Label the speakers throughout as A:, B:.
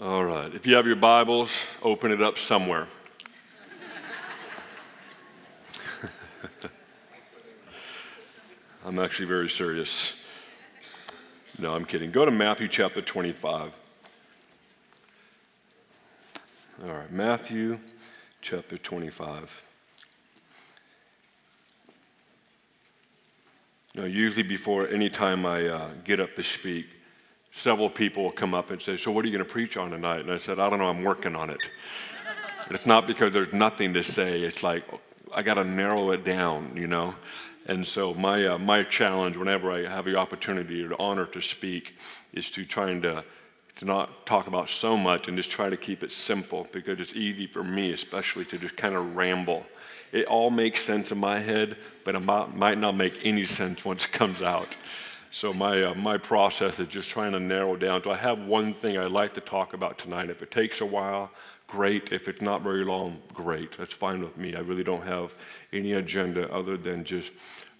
A: All right. If you have your Bibles, open it up somewhere. I'm actually very serious. No, I'm kidding. Go to Matthew chapter 25. All right, Matthew chapter 25. You know, usually before any time I uh, get up to speak, several people will come up and say, So, what are you going to preach on tonight? And I said, I don't know, I'm working on it. it's not because there's nothing to say, it's like, I got to narrow it down, you know? And so, my, uh, my challenge whenever I have the opportunity or the honor to speak is to trying to, to not talk about so much and just try to keep it simple because it's easy for me, especially, to just kind of ramble. It all makes sense in my head, but it might not make any sense once it comes out. So my, uh, my process is just trying to narrow down. Do I have one thing I'd like to talk about tonight? If it takes a while, great. If it's not very long, great. That's fine with me. I really don't have any agenda other than just,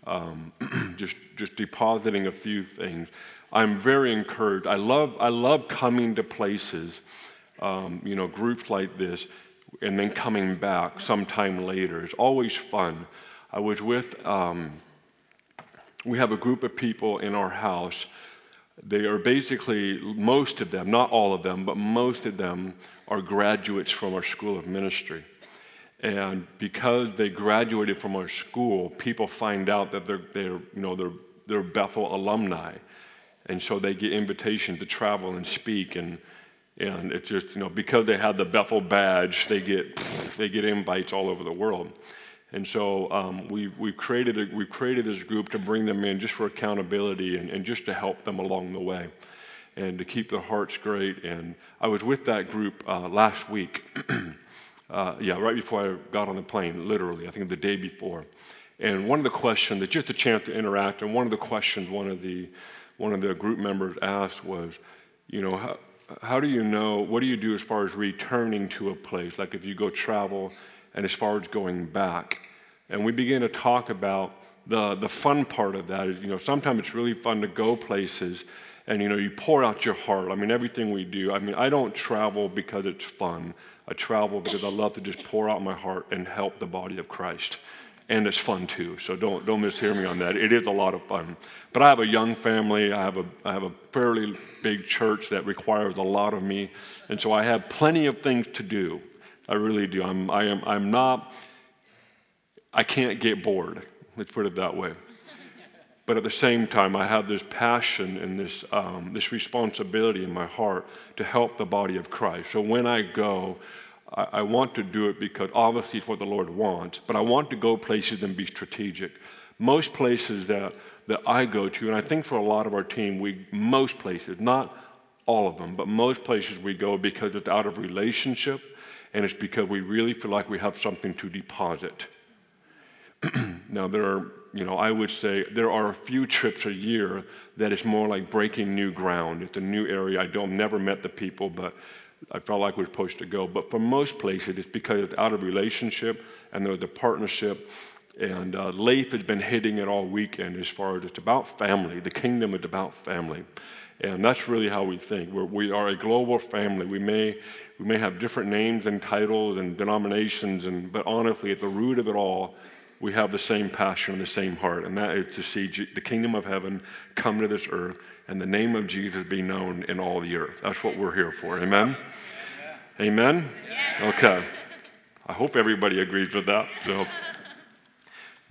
A: um, just, just depositing a few things. I'm very encouraged. I love, I love coming to places, um, you know, groups like this, and then coming back sometime later. It's always fun. I was with... Um, we have a group of people in our house. They are basically, most of them, not all of them, but most of them are graduates from our school of ministry. And because they graduated from our school, people find out that they're, they're, you know, they're, they're Bethel alumni. And so they get invitations to travel and speak. And, and it's just, you know, because they have the Bethel badge, they get, they get invites all over the world. And so um, we, we've, created a, we've created this group to bring them in just for accountability and, and just to help them along the way and to keep their hearts great. And I was with that group uh, last week. uh, yeah, right before I got on the plane, literally, I think the day before. And one of the questions, that just a chance to interact, and one of the questions one of the, one of the group members asked was, you know, how, how do you know, what do you do as far as returning to a place? Like if you go travel and as far as going back. And we begin to talk about the, the fun part of that is, you know, sometimes it's really fun to go places and, you know, you pour out your heart. I mean, everything we do. I mean, I don't travel because it's fun. I travel because I love to just pour out my heart and help the body of Christ. And it's fun too, so don't, don't mishear me on that. It is a lot of fun. But I have a young family. I have a, I have a fairly big church that requires a lot of me. And so I have plenty of things to do. I really do. I'm, I am, I'm not, I can't get bored. Let's put it that way. But at the same time, I have this passion and this, um, this responsibility in my heart to help the body of Christ. So when I go, I, I want to do it because obviously it's what the Lord wants, but I want to go places and be strategic. Most places that, that I go to, and I think for a lot of our team, we most places, not all of them, but most places we go because it's out of relationship and it's because we really feel like we have something to deposit. now, there are, you know, I would say there are a few trips a year that is more like breaking new ground. It's a new area. I don't never met the people, but I felt like we are supposed to go. But for most places, it's because it's out of relationship and there's a partnership. And uh, Leif has been hitting it all weekend as far as it's about family. The kingdom is about family. And that's really how we think. We're, we are a global family. We may, we may have different names and titles and denominations, and, but honestly, at the root of it all, we have the same passion and the same heart, and that is to see G- the kingdom of heaven come to this earth and the name of Jesus be known in all the earth. That's what we're here for. Amen? Yeah. Amen? Yeah. Okay. I hope everybody agrees with that. So.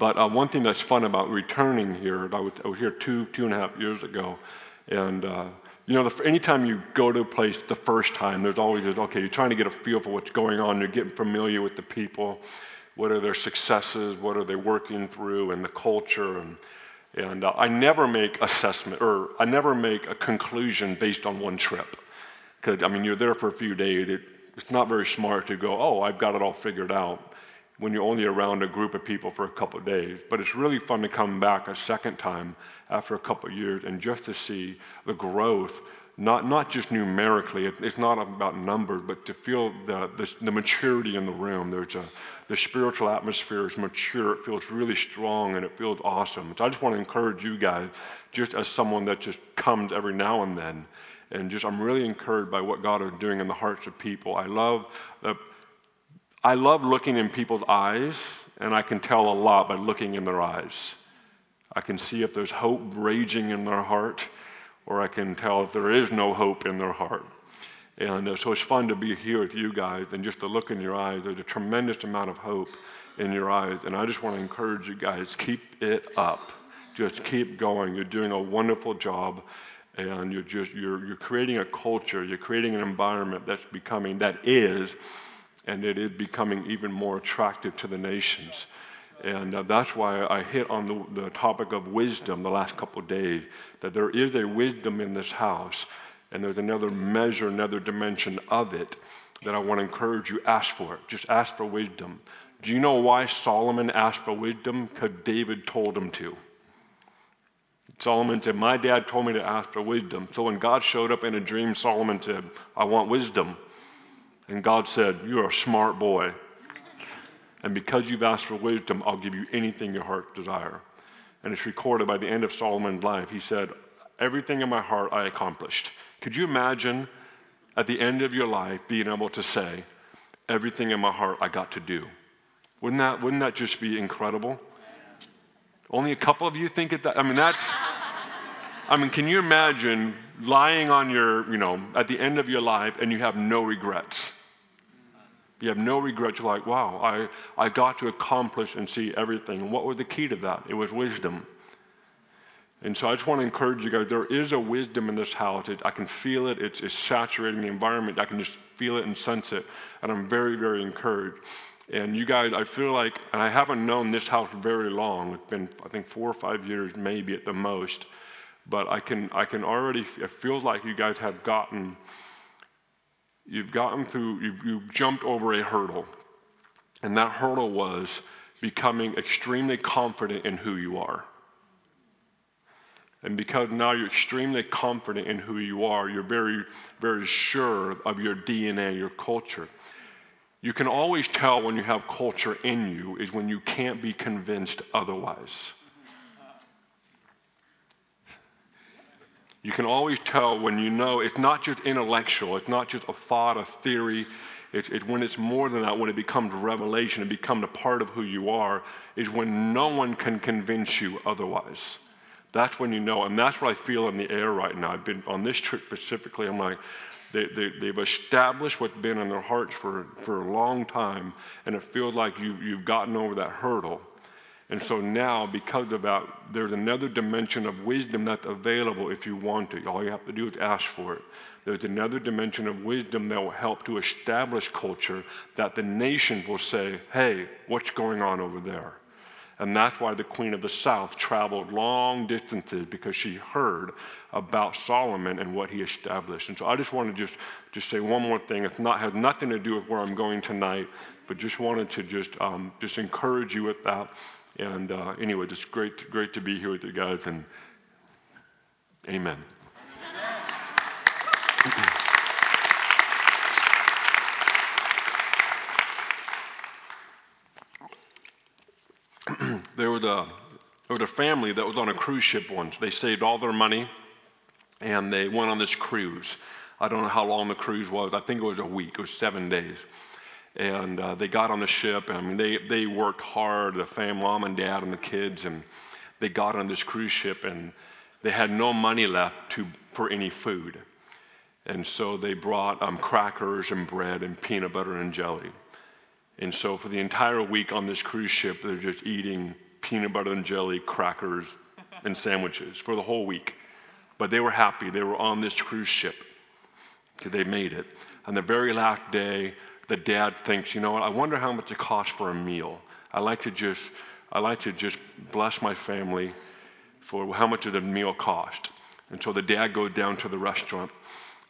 A: But uh, one thing that's fun about returning here, I was, I was here two, two and a half years ago, and, uh, you know, the, anytime you go to a place the first time, there's always this, okay, you're trying to get a feel for what's going on. You're getting familiar with the people. What are their successes? What are they working through? And the culture. And, and uh, I never make assessment, or I never make a conclusion based on one trip. Because, I mean, you're there for a few days. It, it's not very smart to go, oh, I've got it all figured out when you're only around a group of people for a couple of days. But it's really fun to come back a second time after a couple of years and just to see the growth, not, not just numerically, it, it's not about numbers, but to feel the, the, the, maturity in the room. There's a, the spiritual atmosphere is mature, it feels really strong, and it feels awesome. So I just want to encourage you guys, just as someone that just comes every now and then, And just, I'm really encouraged by what God is doing in the hearts of people. I love, the, I love looking in people's eyes, and I can tell a lot by looking in their eyes. I can see if there's hope raging in their heart, or I can tell if there is no hope in their heart. And uh, so it's fun to be here with you guys and just to look in your eyes. There's a tremendous amount of hope in your eyes. And I just want to encourage you guys keep it up. Just keep going. You're doing a wonderful job. And you're just you're, you're creating a culture, you're creating an environment that's becoming, that is, and it is becoming even more attractive to the nations. And uh, that's why I hit on the, the topic of wisdom the last couple of days, that there is a wisdom in this house, and there's another measure, another dimension of it that I want to encourage you ask for it. Just ask for wisdom. Do you know why Solomon asked for wisdom? Because David told him to. Solomon said, My dad told me to ask for wisdom. So when God showed up in a dream, Solomon said, I want wisdom. And God said, You're a smart boy. And because you've asked for wisdom, I'll give you anything your heart desire. And it's recorded by the end of Solomon's life. He said, Everything in my heart I accomplished. Could you imagine at the end of your life being able to say, Everything in my heart I got to do? Wouldn't that, wouldn't that just be incredible? Only a couple of you think it that. I mean, that's. I mean, can you imagine lying on your, you know, at the end of your life and you have no regrets? You have no regrets. You're like, wow, I, I got to accomplish and see everything. And what was the key to that? It was wisdom. And so I just want to encourage you guys there is a wisdom in this house. It, I can feel it, it's, it's saturating the environment. I can just feel it and sense it. And I'm very, very encouraged. And you guys, I feel like, and I haven't known this house very long. It's been, I think, four or five years, maybe at the most. But I can, I can already, it feels like you guys have gotten you've gotten through, you've, you've jumped over a hurdle. And that hurdle was becoming extremely confident in who you are. And because now you're extremely confident in who you are, you're very, very sure of your DNA, your culture. You can always tell when you have culture in you is when you can't be convinced otherwise. You can always tell when you know it's not just intellectual, it's not just a thought, a theory. It's, it, when it's more than that, when it becomes revelation, it becomes a part of who you are, is when no one can convince you otherwise. That's when you know, and that's what I feel in the air right now. I've been on this trip specifically, I'm like, they, they, they've established what's been in their hearts for, for a long time, and it feels like you, you've gotten over that hurdle. And so now, because of that, there's another dimension of wisdom that's available if you want it. All you have to do is ask for it. There's another dimension of wisdom that will help to establish culture that the nations will say, hey, what's going on over there? And that's why the Queen of the South traveled long distances because she heard about Solomon and what he established. And so I just want to just, just say one more thing. It's not has nothing to do with where I'm going tonight, but just wanted to just um, just encourage you with that. And uh, anyway, just great, great to be here with you guys, and amen. there, was a, there was a family that was on a cruise ship once. They saved all their money and they went on this cruise. I don't know how long the cruise was. I think it was a week, it was seven days. And uh, they got on the ship. I mean, they, they worked hard, the family, mom and dad and the kids, and they got on this cruise ship and they had no money left to, for any food. And so they brought um, crackers and bread and peanut butter and jelly. And so for the entire week on this cruise ship, they're just eating peanut butter and jelly, crackers, and sandwiches for the whole week. But they were happy. They were on this cruise ship. They made it. On the very last day, the dad thinks, you know what, I wonder how much it costs for a meal. I like to just, I like to just bless my family for how much does the meal cost. And so the dad goes down to the restaurant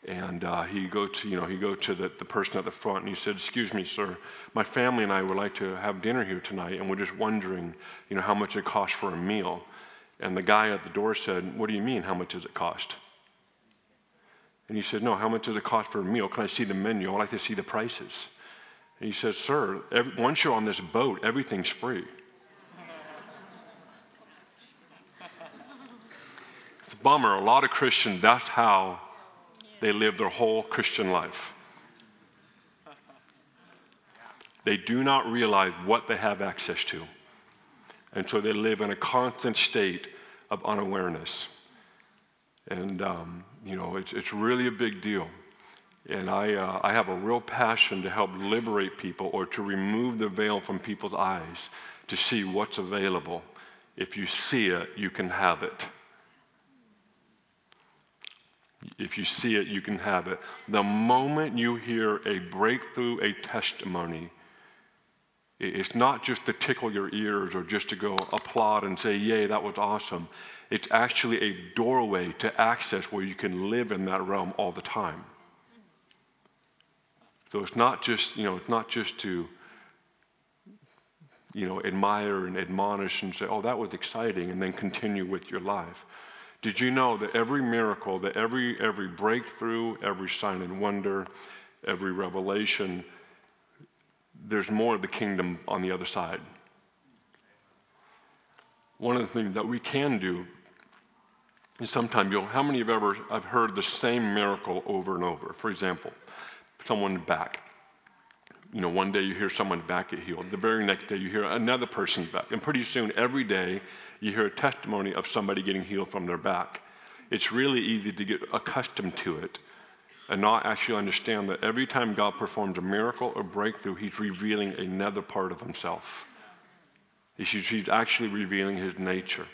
A: and uh, he go to, you know, he go to the, the person at the front and he said, excuse me, sir, my family and I would like to have dinner here tonight and we're just wondering, you know, how much it costs for a meal. And the guy at the door said, what do you mean, how much does it cost? And he said, No, how much does it cost for a meal? Can I see the menu? I'd like to see the prices. And he says, Sir, every, once you're on this boat, everything's free. it's a bummer. A lot of Christians, that's how they live their whole Christian life. They do not realize what they have access to. And so they live in a constant state of unawareness. And, um, you know, it's, it's really a big deal. And I, uh, I have a real passion to help liberate people or to remove the veil from people's eyes to see what's available. If you see it, you can have it. If you see it, you can have it. The moment you hear a breakthrough, a testimony, it's not just to tickle your ears or just to go applaud and say, Yay, that was awesome. It's actually a doorway to access where you can live in that realm all the time. So it's not just, you know, it's not just to, you know, admire and admonish and say, oh, that was exciting, and then continue with your life. Did you know that every miracle, that every, every breakthrough, every sign and wonder, every revelation, there's more of the kingdom on the other side? One of the things that we can do is sometimes, you know, how many have ever I've heard the same miracle over and over? For example, someone's back. You know, one day you hear someone's back get healed. The very next day you hear another person's back. And pretty soon, every day, you hear a testimony of somebody getting healed from their back. It's really easy to get accustomed to it and not actually understand that every time God performs a miracle or breakthrough, He's revealing another part of Himself. He's actually revealing His nature.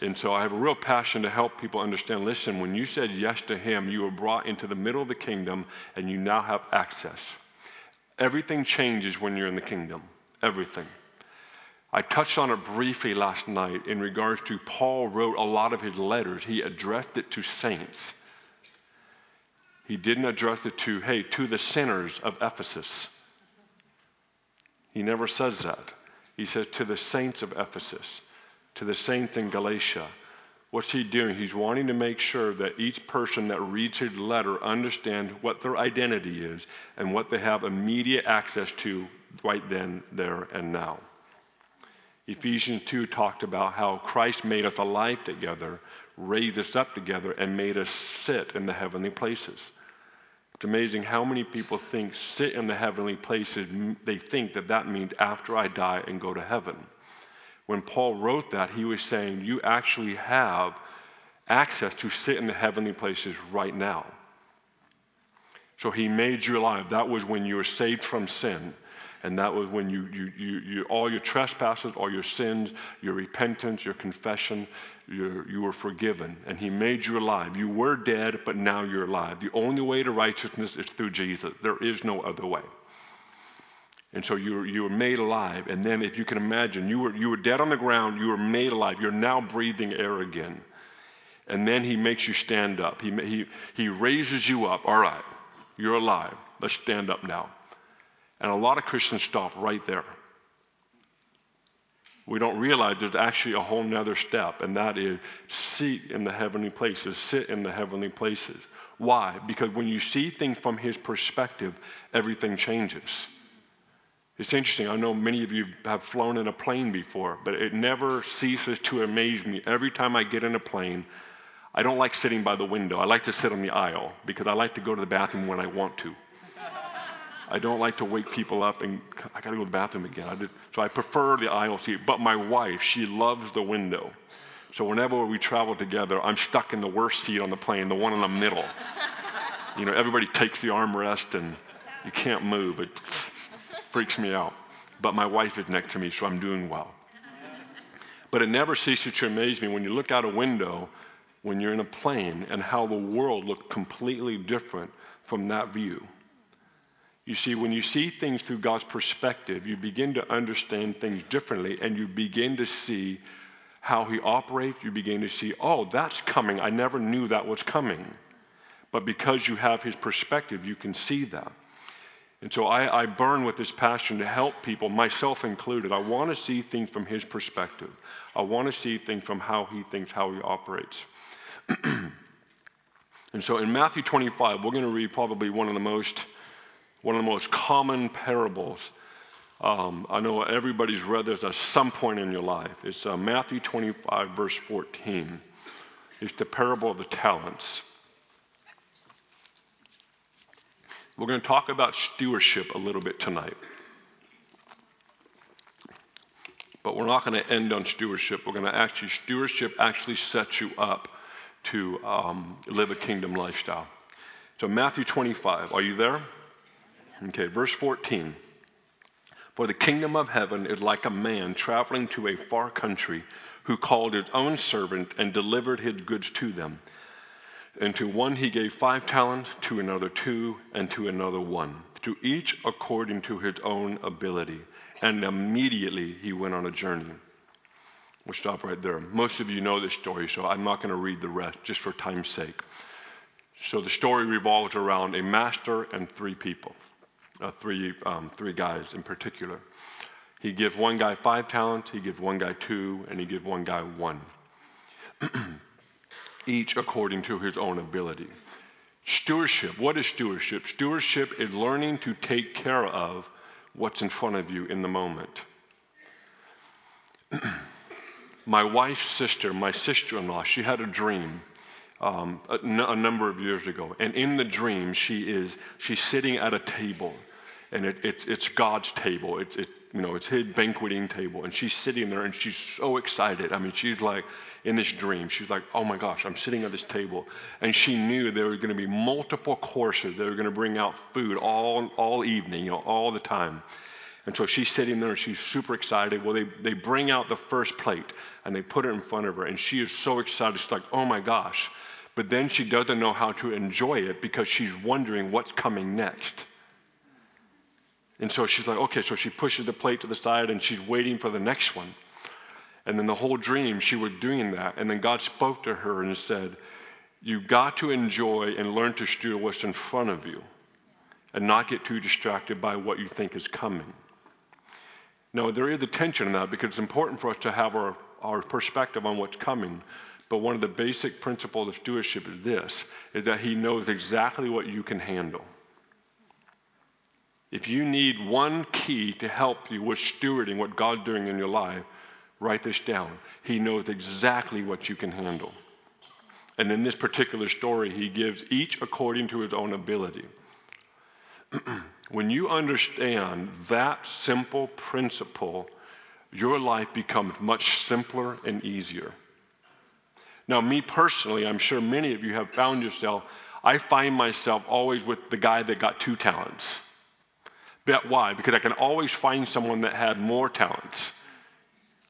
A: And so I have a real passion to help people understand listen, when you said yes to Him, you were brought into the middle of the kingdom and you now have access. Everything changes when you're in the kingdom. Everything. I touched on it briefly last night in regards to Paul wrote a lot of his letters. He addressed it to saints. He didn't address it to, hey, to the sinners of Ephesus. He never says that. He says to the saints of Ephesus to the saints in Galatia. What's he doing? He's wanting to make sure that each person that reads his letter understands what their identity is and what they have immediate access to right then, there, and now. Ephesians 2 talked about how Christ made us alive together, raised us up together, and made us sit in the heavenly places. It's amazing how many people think sit in the heavenly places, they think that that means after I die and go to heaven when Paul wrote that, he was saying, You actually have access to sit in the heavenly places right now. So he made you alive. That was when you were saved from sin. And that was when you, you, you, you all your trespasses, all your sins, your repentance, your confession, you were forgiven. And he made you alive. You were dead, but now you're alive. The only way to righteousness is through Jesus. There is no other way. And so you were, you were made alive. And then, if you can imagine, you were, you were dead on the ground, you were made alive. You're now breathing air again. And then he makes you stand up. He, he, he raises you up. All right, you're alive. Let's stand up now. And a lot of Christians stop right there. We don't realize there's actually a whole nother step, and that is seat in the heavenly places, sit in the heavenly places. Why? Because when you see things from his perspective, everything changes. It's interesting. I know many of you have flown in a plane before, but it never ceases to amaze me. Every time I get in a plane, I don't like sitting by the window. I like to sit on the aisle because I like to go to the bathroom when I want to. I don't like to wake people up and I got to go to the bathroom again. I did, so I prefer the aisle seat. But my wife, she loves the window. So whenever we travel together, I'm stuck in the worst seat on the plane, the one in the middle. You know, everybody takes the armrest and you can't move. It, freaks me out. But my wife is next to me, so I'm doing well. But it never ceases to amaze me when you look out a window when you're in a plane and how the world looks completely different from that view. You see, when you see things through God's perspective, you begin to understand things differently and you begin to see how He operates. You begin to see, oh, that's coming. I never knew that was coming. But because you have His perspective, you can see that. And so I, I, burn with this passion to help people, myself included. I want to see things from his perspective. I want to see things from how he thinks, how he operates. and so in Matthew 25, we're going to read probably one of the most, one of the most common parables. Um, I know everybody's read this at some point in your life. It's uh, Matthew 25, verse 14. It's the parable of the talents. We're going to talk about stewardship a little bit tonight. But we're not going to end on stewardship. We're going to actually, stewardship actually sets you up to um, live a kingdom lifestyle. So, Matthew 25, are you there? Okay, verse 14. For the kingdom of heaven is like a man traveling to a far country who called his own servant and delivered his goods to them. And to one he gave five talents, to another two, and to another one, to each according to his own ability. And immediately he went on a journey. We'll stop right there. Most of you know this story, so I'm not going to read the rest just for time's sake. So the story revolves around a master and three people, uh, three, um, three guys in particular. He gives one guy five talents, he gives one guy two, and he gives one guy one. Each according to his own ability. Stewardship. What is stewardship? Stewardship is learning to take care of what's in front of you in the moment. my wife's sister, my sister in law, she had a dream. Um, a, n- a number of years ago, and in the dream, she is she's sitting at a table, and it, it's it's God's table. It's it, you know it's His banqueting table, and she's sitting there, and she's so excited. I mean, she's like in this dream, she's like, "Oh my gosh, I'm sitting at this table," and she knew there were going to be multiple courses. They were going to bring out food all all evening, you know, all the time. And so she's sitting there and she's super excited. Well, they, they bring out the first plate and they put it in front of her, and she is so excited. She's like, oh my gosh. But then she doesn't know how to enjoy it because she's wondering what's coming next. And so she's like, okay, so she pushes the plate to the side and she's waiting for the next one. And then the whole dream, she was doing that. And then God spoke to her and said, You got to enjoy and learn to steer what's in front of you and not get too distracted by what you think is coming. Now, there is a tension in that because it's important for us to have our, our perspective on what's coming. But one of the basic principles of stewardship is this, is that he knows exactly what you can handle. If you need one key to help you with stewarding what God's doing in your life, write this down. He knows exactly what you can handle. And in this particular story, he gives each according to his own ability. when you understand that simple principle, your life becomes much simpler and easier. Now, me personally, I'm sure many of you have found yourself, I find myself always with the guy that got two talents. But why? Because I can always find someone that had more talents.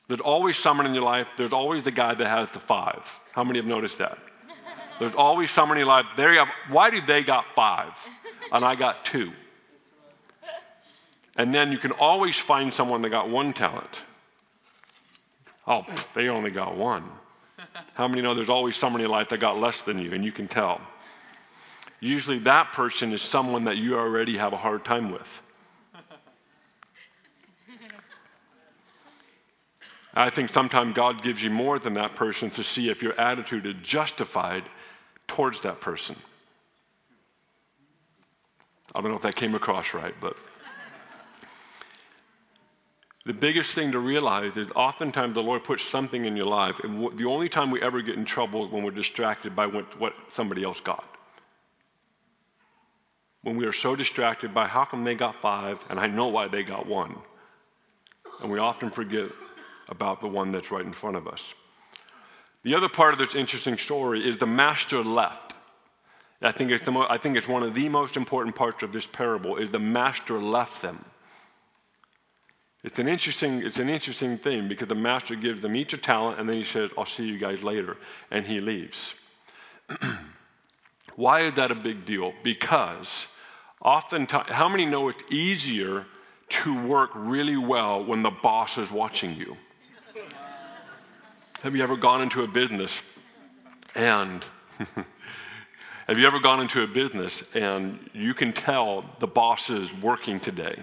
A: There's always someone in your life, there's always the guy that has the five. How many have noticed that? There's always someone in your life, there you have, why do they got five? And I got two. And then you can always find someone that got one talent. Oh, they only got one. How many know there's always someone in your life that got less than you, and you can tell? Usually that person is someone that you already have a hard time with. I think sometimes God gives you more than that person to see if your attitude is justified towards that person. I don't know if that came across right, but. The biggest thing to realize is oftentimes the Lord puts something in your life, and the only time we ever get in trouble is when we're distracted by what, what somebody else got. When we are so distracted by how come they got five and I know why they got one. And we often forget about the one that's right in front of us. The other part of this interesting story is the master left. I think it's, the mo- I think it's one of the most important parts of this parable is the master left them. It's an interesting, it's an interesting thing because the master gives them each a talent and then he says, I'll see you guys later. And he leaves. Why is that a big deal? Because oftentimes, how many know it's easier to work really well when the boss is watching you? Have you ever gone into a business and have you ever gone into a business and you can tell the boss is working today?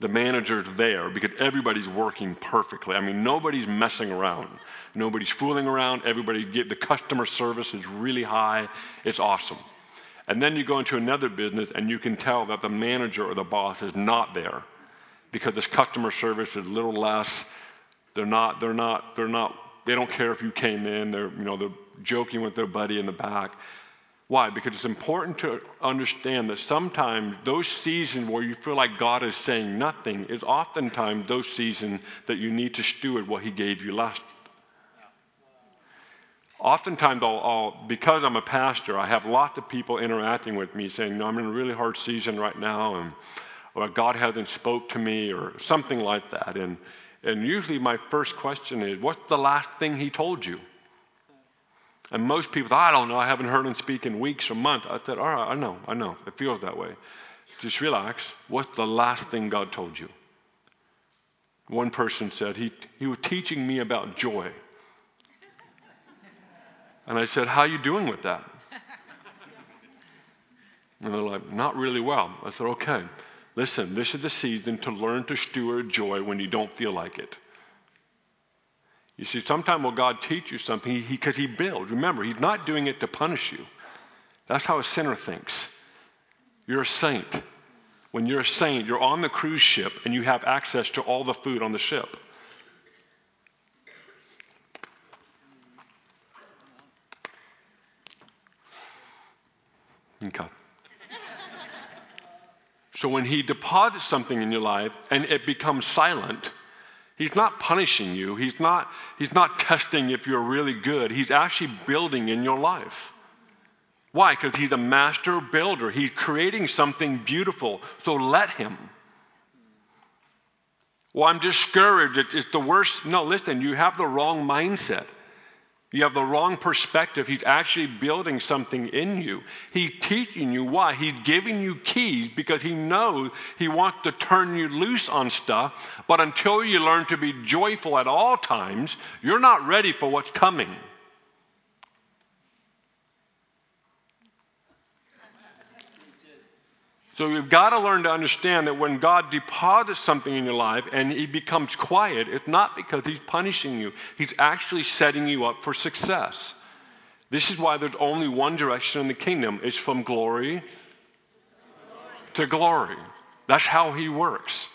A: the manager's there because everybody's working perfectly. I mean, nobody's messing around. Nobody's fooling around. Everybody the customer service is really high. It's awesome. And then you go into another business and you can tell that the manager or the boss is not there because this customer service is a little less. They're not, they're not, they're not, they don't care if you came in. They're, you know, they're joking with their buddy in the back. Why? Because it's important to understand that sometimes those seasons where you feel like God is saying nothing is oftentimes those seasons that you need to steward what He gave you last. Oftentimes, I'll, I'll, because I'm a pastor, I have lots of people interacting with me saying, No, I'm in a really hard season right now, and, or God hasn't spoke to me, or something like that. And, and usually my first question is, What's the last thing He told you? And most people, I don't know, I haven't heard him speak in weeks or months. I said, all right, I know, I know, it feels that way. Just relax. What's the last thing God told you? One person said, he, he was teaching me about joy. And I said, how are you doing with that? And they're like, not really well. I said, okay, listen, this is the season to learn to steward joy when you don't feel like it. You see, sometimes will God teach you something because he, he, he builds. Remember, He's not doing it to punish you. That's how a sinner thinks. You're a saint. When you're a saint, you're on the cruise ship and you have access to all the food on the ship. Okay. So when he deposits something in your life and it becomes silent, He's not punishing you. He's not, he's not testing if you're really good. He's actually building in your life. Why? Because he's a master builder. He's creating something beautiful. So let him. Well, I'm discouraged. It's the worst. No, listen, you have the wrong mindset. You have the wrong perspective. He's actually building something in you. He's teaching you why. He's giving you keys because he knows he wants to turn you loose on stuff. But until you learn to be joyful at all times, you're not ready for what's coming. So you've got to learn to understand that when God deposits something in your life and he becomes quiet, it's not because he's punishing you. He's actually setting you up for success. This is why there's only one direction in the kingdom. It's from glory to glory. That's how he works.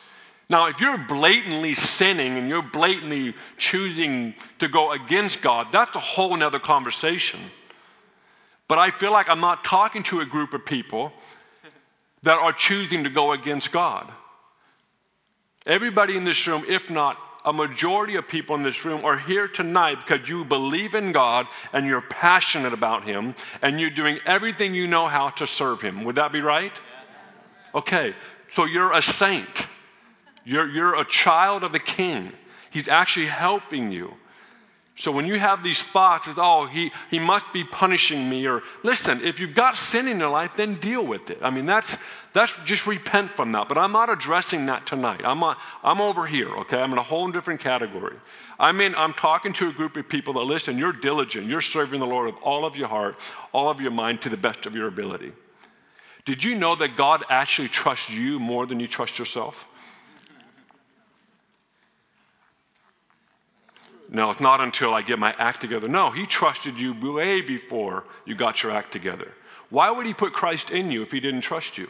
A: Now, if you're blatantly sinning and you're blatantly choosing to go against God, that's a whole nother conversation. But I feel like I'm not talking to a group of people that are choosing to go against God. Everybody in this room, if not a majority of people in this room, are here tonight because you believe in God and you're passionate about Him and you're doing everything you know how to serve Him. Would that be right? Okay, so you're a saint. You're, you're a child of the King. He's actually helping you. So when you have these thoughts, it's, oh, he, he must be punishing me. Or listen, if you've got sin in your life, then deal with it. I mean, that's, that's just repent from that. But I'm not addressing that tonight. I'm, a, I'm over here, okay? I'm in a whole different category. I mean, I'm talking to a group of people that listen, you're diligent. You're serving the Lord with all of your heart, all of your mind to the best of your ability. Did you know that God actually trusts you more than you trust yourself? No, it's not until I get my act together. No, he trusted you way before you got your act together. Why would he put Christ in you if he didn't trust you?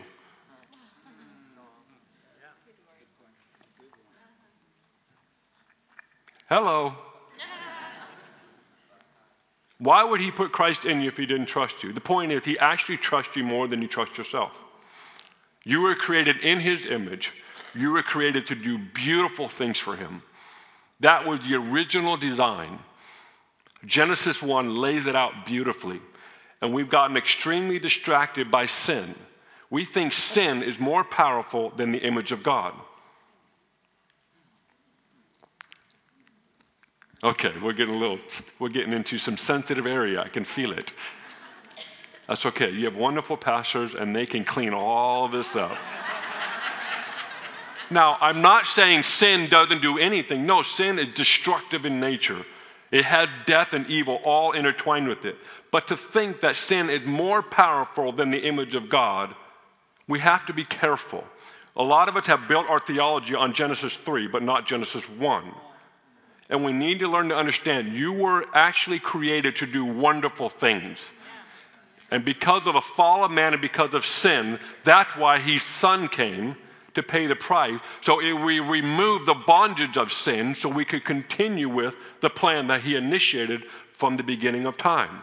A: Hello. Why would he put Christ in you if he didn't trust you? The point is, he actually trusts you more than you trust yourself. You were created in his image, you were created to do beautiful things for him. That was the original design. Genesis 1 lays it out beautifully. And we've gotten extremely distracted by sin. We think sin is more powerful than the image of God. Okay, we're getting a little, we're getting into some sensitive area. I can feel it. That's okay. You have wonderful pastors, and they can clean all this up. Now, I'm not saying sin doesn't do anything. No, sin is destructive in nature. It had death and evil all intertwined with it. But to think that sin is more powerful than the image of God, we have to be careful. A lot of us have built our theology on Genesis 3, but not Genesis 1. And we need to learn to understand you were actually created to do wonderful things. And because of the fall of man and because of sin, that's why his son came to pay the price. So we remove the bondage of sin so we could continue with the plan that he initiated from the beginning of time.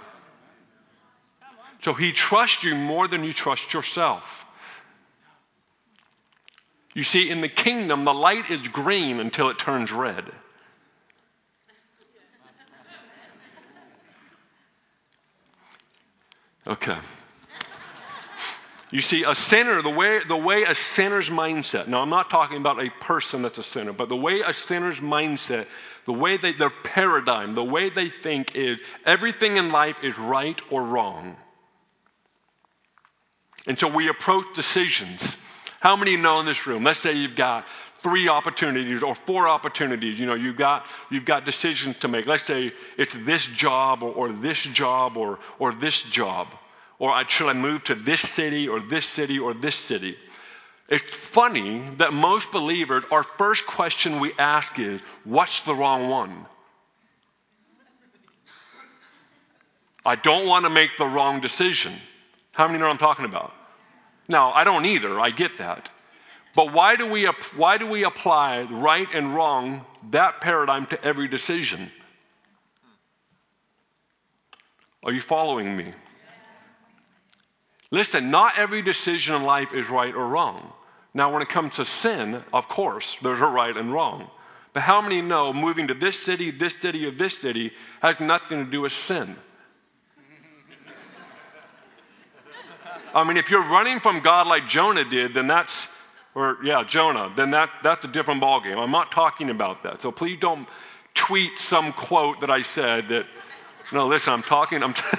A: So he trusts you more than you trust yourself. You see, in the kingdom, the light is green until it turns red. Okay. You see, a sinner, the way, the way a sinner's mindset, now I'm not talking about a person that's a sinner, but the way a sinner's mindset, the way they, their paradigm, the way they think is everything in life is right or wrong. And so we approach decisions. How many know in this room? Let's say you've got three opportunities or four opportunities. You know, you've got, you've got decisions to make. Let's say it's this job or, or this job or, or this job. Or I should I move to this city or this city or this city? It's funny that most believers, our first question we ask is, what's the wrong one? I don't want to make the wrong decision. How many know what I'm talking about? Now, I don't either, I get that. But why do we, why do we apply right and wrong, that paradigm, to every decision? Are you following me? Listen, not every decision in life is right or wrong. Now, when it comes to sin, of course, there's a right and wrong. But how many know moving to this city, this city, or this city has nothing to do with sin? I mean, if you're running from God like Jonah did, then that's, or yeah, Jonah, then that, that's a different ballgame. I'm not talking about that. So please don't tweet some quote that I said that, no, listen, I'm talking, I'm, t-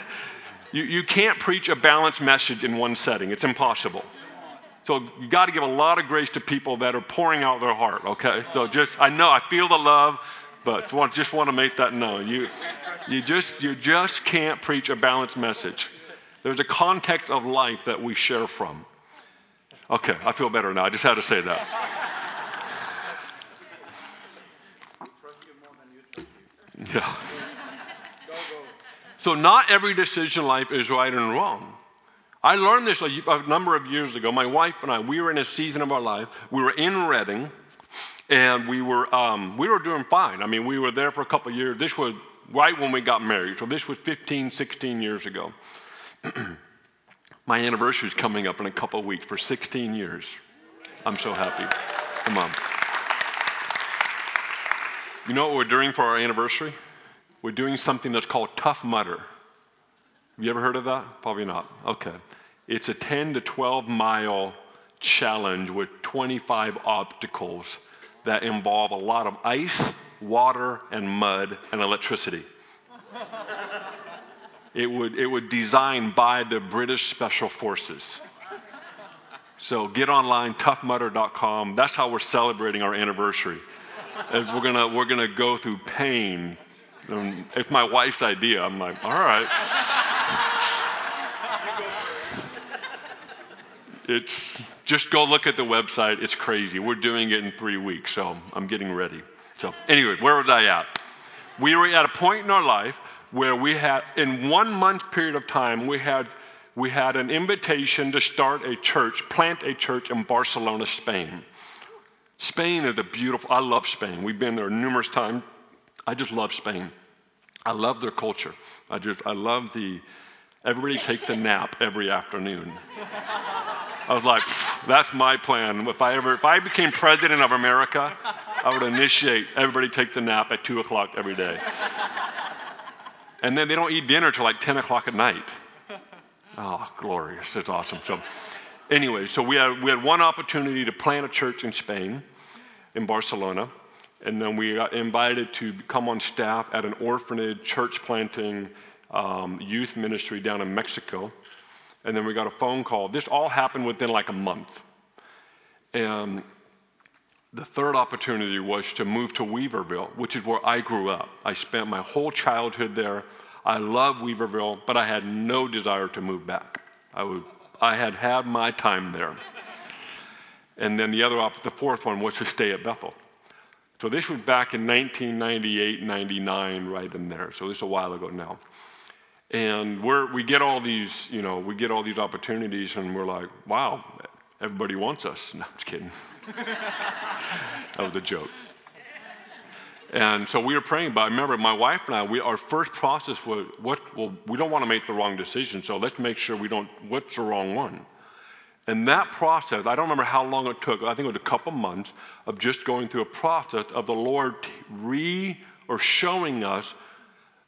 A: you, you can't preach a balanced message in one setting. It's impossible. So you got to give a lot of grace to people that are pouring out their heart, okay? So just, I know, I feel the love, but just want to make that known. You, you, just, you just can't preach a balanced message. There's a context of life that we share from. Okay, I feel better now. I just had to say that. Yeah. So, not every decision in life is right and wrong. I learned this a, number of years ago. My wife and I, we were in a season of our life. We were in Redding, and we were um, we were doing fine. I mean, we were there for a couple years. This was right when we got married. So this was 15, 16 years ago. My anniversary is coming up in a couple weeks for 16 years. I'm so happy. Come on. You know what we're doing for our anniversary? We're doing something that's called Tough Mudder. Have you ever heard of that? Probably not. Okay. It's a 10 to 12 mile challenge with 25 obstacles that involve a lot of ice, water, and mud and electricity. it would, it would designed by the British Special Forces. So get online, toughmudder.com. That's how we're celebrating our anniversary. As we're gonna, we're gonna go through pain. And it's my wife's idea. I'm like, all right. it's just go look at the website. It's crazy. We're doing it in three weeks, so I'm getting ready. So anyway, where was I at? We were at a point in our life where we had, in one month period of time, we had, we had an invitation to start a church, plant a church in Barcelona, Spain. Spain is a beautiful, I love Spain. We've been there numerous times. I just love Spain. I love their culture. I just, I love the, everybody takes a nap every afternoon. I was like, that's my plan. If I ever, if I became president of America, I would initiate everybody take the nap at two o'clock every day and then they don't eat dinner till like 10 o'clock at night. Oh, glorious. It's awesome. So, anyway, so we had, we had one opportunity to plant a church in Spain, in Barcelona, and then we got invited to come on staff at an orphanage church planting um, youth ministry down in Mexico. And then we got a phone call. This all happened within like a month. And the third opportunity was to move to Weaverville, which is where I grew up. I spent my whole childhood there. I love Weaverville, but I had no desire to move back. I, would, I had had my time there. And then the other, op- the fourth one was to stay at Bethel. So this was back in 1998, 99, right in there. So this is a while ago now. And we're, we get all these, you know, we get all these opportunities, and we're like, wow, everybody wants us. No, I'm just kidding. that was a joke. And so we were praying, but I remember my wife and I, we, our first process was, what, well, we don't want to make the wrong decision, so let's make sure we don't, what's the wrong one? And that process, I don't remember how long it took, I think it was a couple months of just going through a process of the Lord re or showing us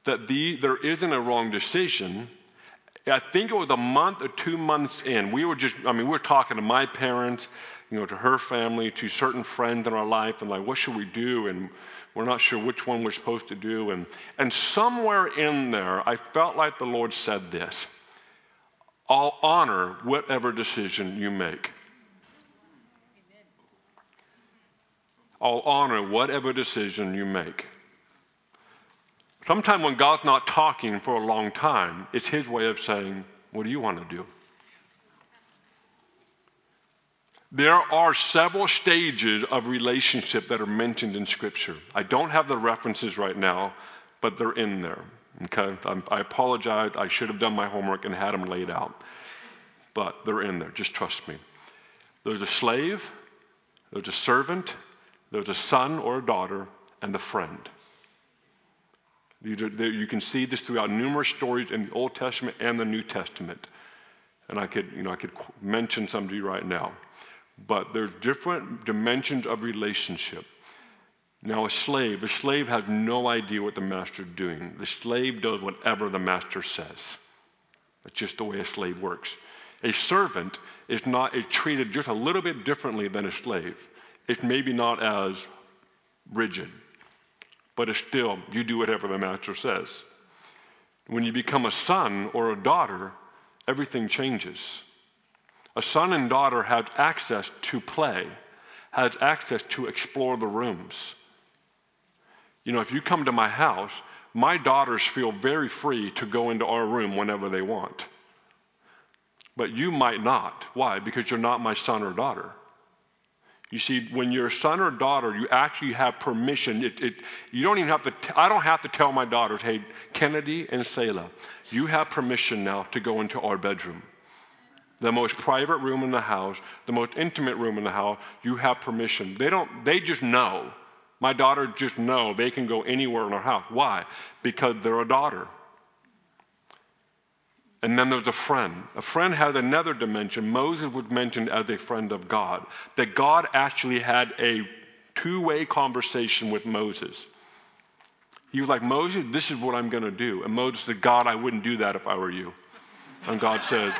A: that the, there isn't a wrong decision. I think it was a month or two months in. We were just, I mean, we were talking to my parents, you know, to her family, to certain friends in our life, and like, what should we do? And we're not sure which one we're supposed to do. And, and somewhere in there, I felt like the Lord said this I'll honor whatever decision you make. I'll honor whatever decision you make. Sometimes when God's not talking for a long time, it's His way of saying, What do you want to do? There are several stages of relationship that are mentioned in Scripture. I don't have the references right now, but they're in there. Okay? I apologize. I should have done my homework and had them laid out. But they're in there. Just trust me. There's a slave, there's a servant, there's a son or a daughter, and a friend. You, you can see this throughout numerous stories in the Old Testament and the New Testament. And I could, you know, I could mention some to you right now. But there's different dimensions of relationship. Now, a slave, a slave has no idea what the master's doing. The slave does whatever the master says. That's just the way a slave works. A servant is not is treated just a little bit differently than a slave. It's maybe not as rigid, but it's still you do whatever the master says. When you become a son or a daughter, everything changes. A son and daughter have access to play, has access to explore the rooms. You know, if you come to my house, my daughters feel very free to go into our room whenever they want. But you might not. Why? Because you're not my son or daughter. You see, when you're a son or daughter, you actually have permission. It, it, you don't even have to, t- I don't have to tell my daughters, hey, Kennedy and Selah, you have permission now to go into our bedroom. The most private room in the house, the most intimate room in the house, you have permission. They don't, they just know my daughter just know they can go anywhere in our house. Why? Because they're a daughter. And then there's a friend. A friend had another dimension. Moses was mentioned as a friend of God. That God actually had a two way conversation with Moses. He was like, Moses, this is what I'm going to do. And Moses said, God, I wouldn't do that if I were you. And God said,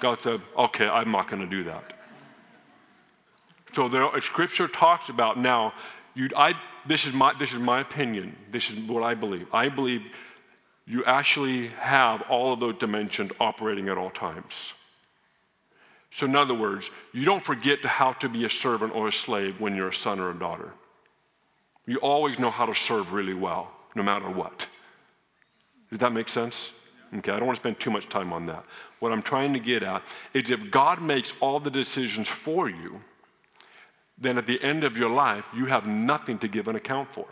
A: God said, okay, I'm not going to do that. So there, scripture talks about now you, I, this, is my, this is my opinion. This is what I believe. I believe you actually have all of those dimensions operating at all times. So, in other words, you don't forget to how to be a servant or a slave when you're a son or a daughter. You always know how to serve really well, no matter what. Does that make sense? Okay, I don't want to spend too much time on that. What I'm trying to get at is if God makes all the decisions for you, then at the end of your life, you have nothing to give an account for.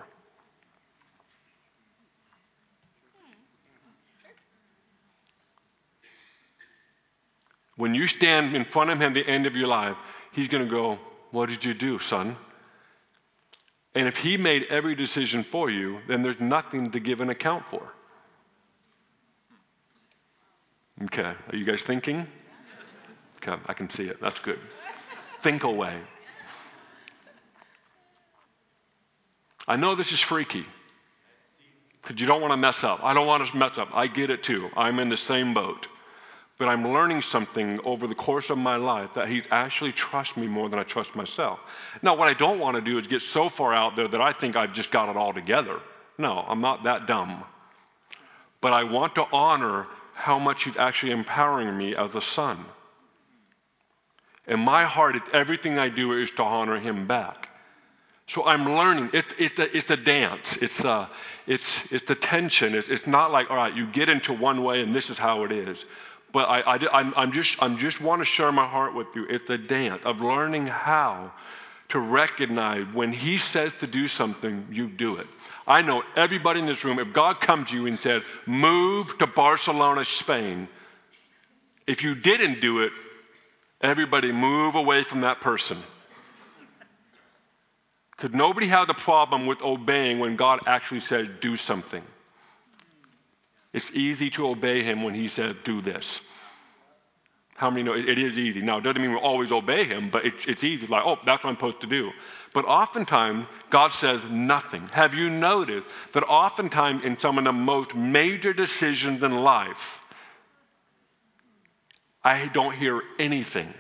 A: When you stand in front of him at the end of your life, he's going to go, What did you do, son? And if he made every decision for you, then there's nothing to give an account for. Okay, are you guys thinking? Okay, I can see it. That's good. Think away. I know this is freaky because you don't want to mess up. I don't want to mess up. I get it too. I'm in the same boat. But I'm learning something over the course of my life that he actually trusts me more than I trust myself. Now, what I don't want to do is get so far out there that I think I've just got it all together. No, I'm not that dumb. But I want to honor how much he's actually empowering me as a son. In my heart, everything I do is to honor him back. So I'm learning. It, it, it's a dance. It's, a, uh, it's, it's the tension. It's, it's not like, all right, you get into one way and this is how it is. But I, I, I'm, I'm just, I'm just want to share my heart with you. It's a dance of learning how to recognize when He says to do something, you do it. I know everybody in this room, if God comes to you and said, move to Barcelona, Spain, if you didn't do it, everybody move away from that person. Because nobody had the problem with obeying when God actually said, do something. It's easy to obey him when he said, do this. How many know it, it is easy? Now, it doesn't mean we'll always obey him, but it, it's easy. Like, oh, that's what I'm supposed to do. But oftentimes, God says nothing. Have you noticed that oftentimes in some of the most major decisions in life, I don't hear anything?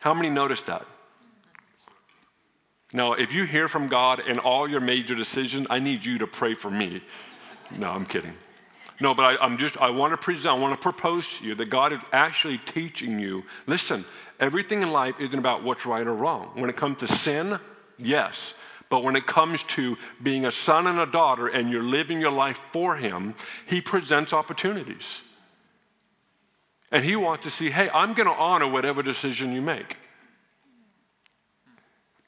A: How many notice that? Now, if you hear from God in all your major decisions, I need you to pray for me. No, I'm kidding. No, but I, am just, I want to present, I want to propose to you that God is actually teaching you. Listen, everything in life isn't about what's right or wrong. When it comes to sin, yes. But when it comes to being a son and a daughter and you're living your life for Him, He presents opportunities. And He wants to see, hey, I'm going to honor whatever decision you make.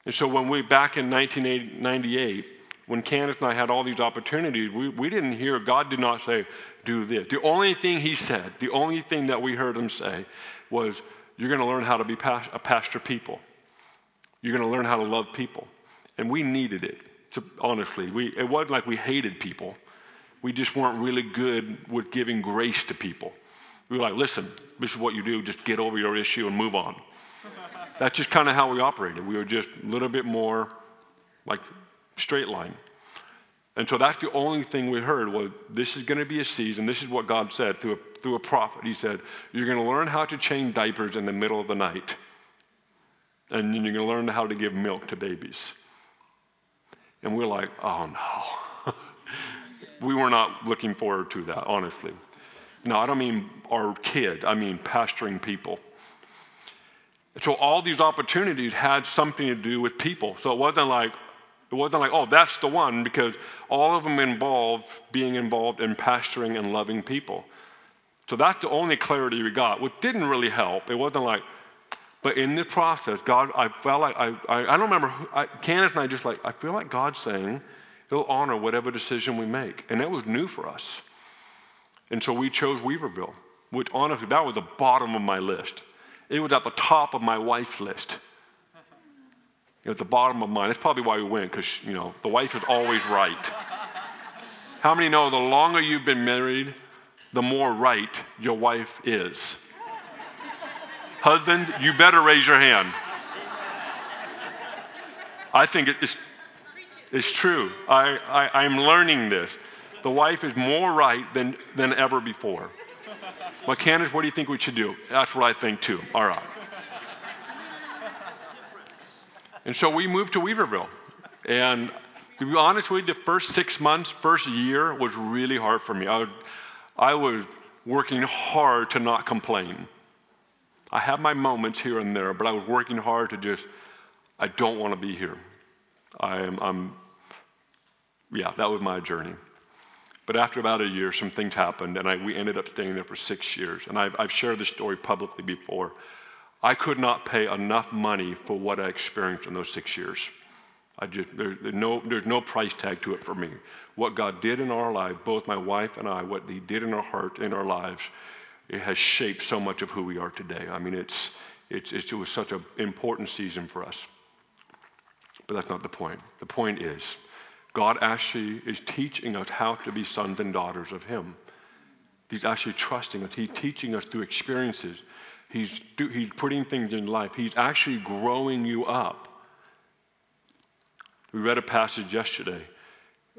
A: And so when we, back in 1998, when Candace and I had all these opportunities, we, we didn't hear, God did not say, do this. The only thing He said, the only thing that we heard Him say was, you're going to learn how to be a pastor people. You're going to learn how to love people. And we needed it, to, honestly. We, it wasn't like we hated people. We just weren't really good with giving grace to people. We were like, listen, this is what you do, just get over your issue and move on. That's just kind of how we operated. We were just a little bit more like straight line. And so that's the only thing we heard was this is going to be a season. This is what God said through a, through a prophet. He said, You're going to learn how to change diapers in the middle of the night. And then you're going to learn how to give milk to babies. And we're like, Oh no. we were not looking forward to that, honestly. No, I don't mean our kid, I mean pastoring people. So all these opportunities had something to do with people. So it wasn't like, it wasn't like, oh, that's the one, because all of them involved being involved in pastoring and loving people. So that's the only clarity we got, which didn't really help. It wasn't like, but in the process, God, I felt like, I, I, I don't remember, who, I, Candace and I just like, I feel like God's saying he'll honor whatever decision we make. And that was new for us. And so we chose Weaverville, which honestly, that was the bottom of my list. It was at the top of my wife's list at the bottom of mine. That's probably why we went, because, you know, the wife is always right. How many know the longer you've been married, the more right your wife is? Husband, you better raise your hand. I think it's, it's true. I, I, I'm learning this. The wife is more right than, than ever before. Candace, what do you think we should do? That's what I think too. All right. And so we moved to Weaverville. And to be honest with you, the first six months, first year was really hard for me. I, would, I was working hard to not complain. I have my moments here and there, but I was working hard to just, I don't want to be here. I am, I'm, yeah, that was my journey. But after about a year, some things happened, and I, we ended up staying there for six years. And I've, I've shared this story publicly before. I could not pay enough money for what I experienced in those six years. I just, there's, no, there's no price tag to it for me. What God did in our life, both my wife and I, what He did in our heart, in our lives, it has shaped so much of who we are today. I mean, it's, it's, it's it was such an important season for us. But that's not the point. The point is, God actually is teaching us how to be sons and daughters of Him. He's actually trusting us. He's teaching us through experiences. He's, do, he's putting things in life. He's actually growing you up. We read a passage yesterday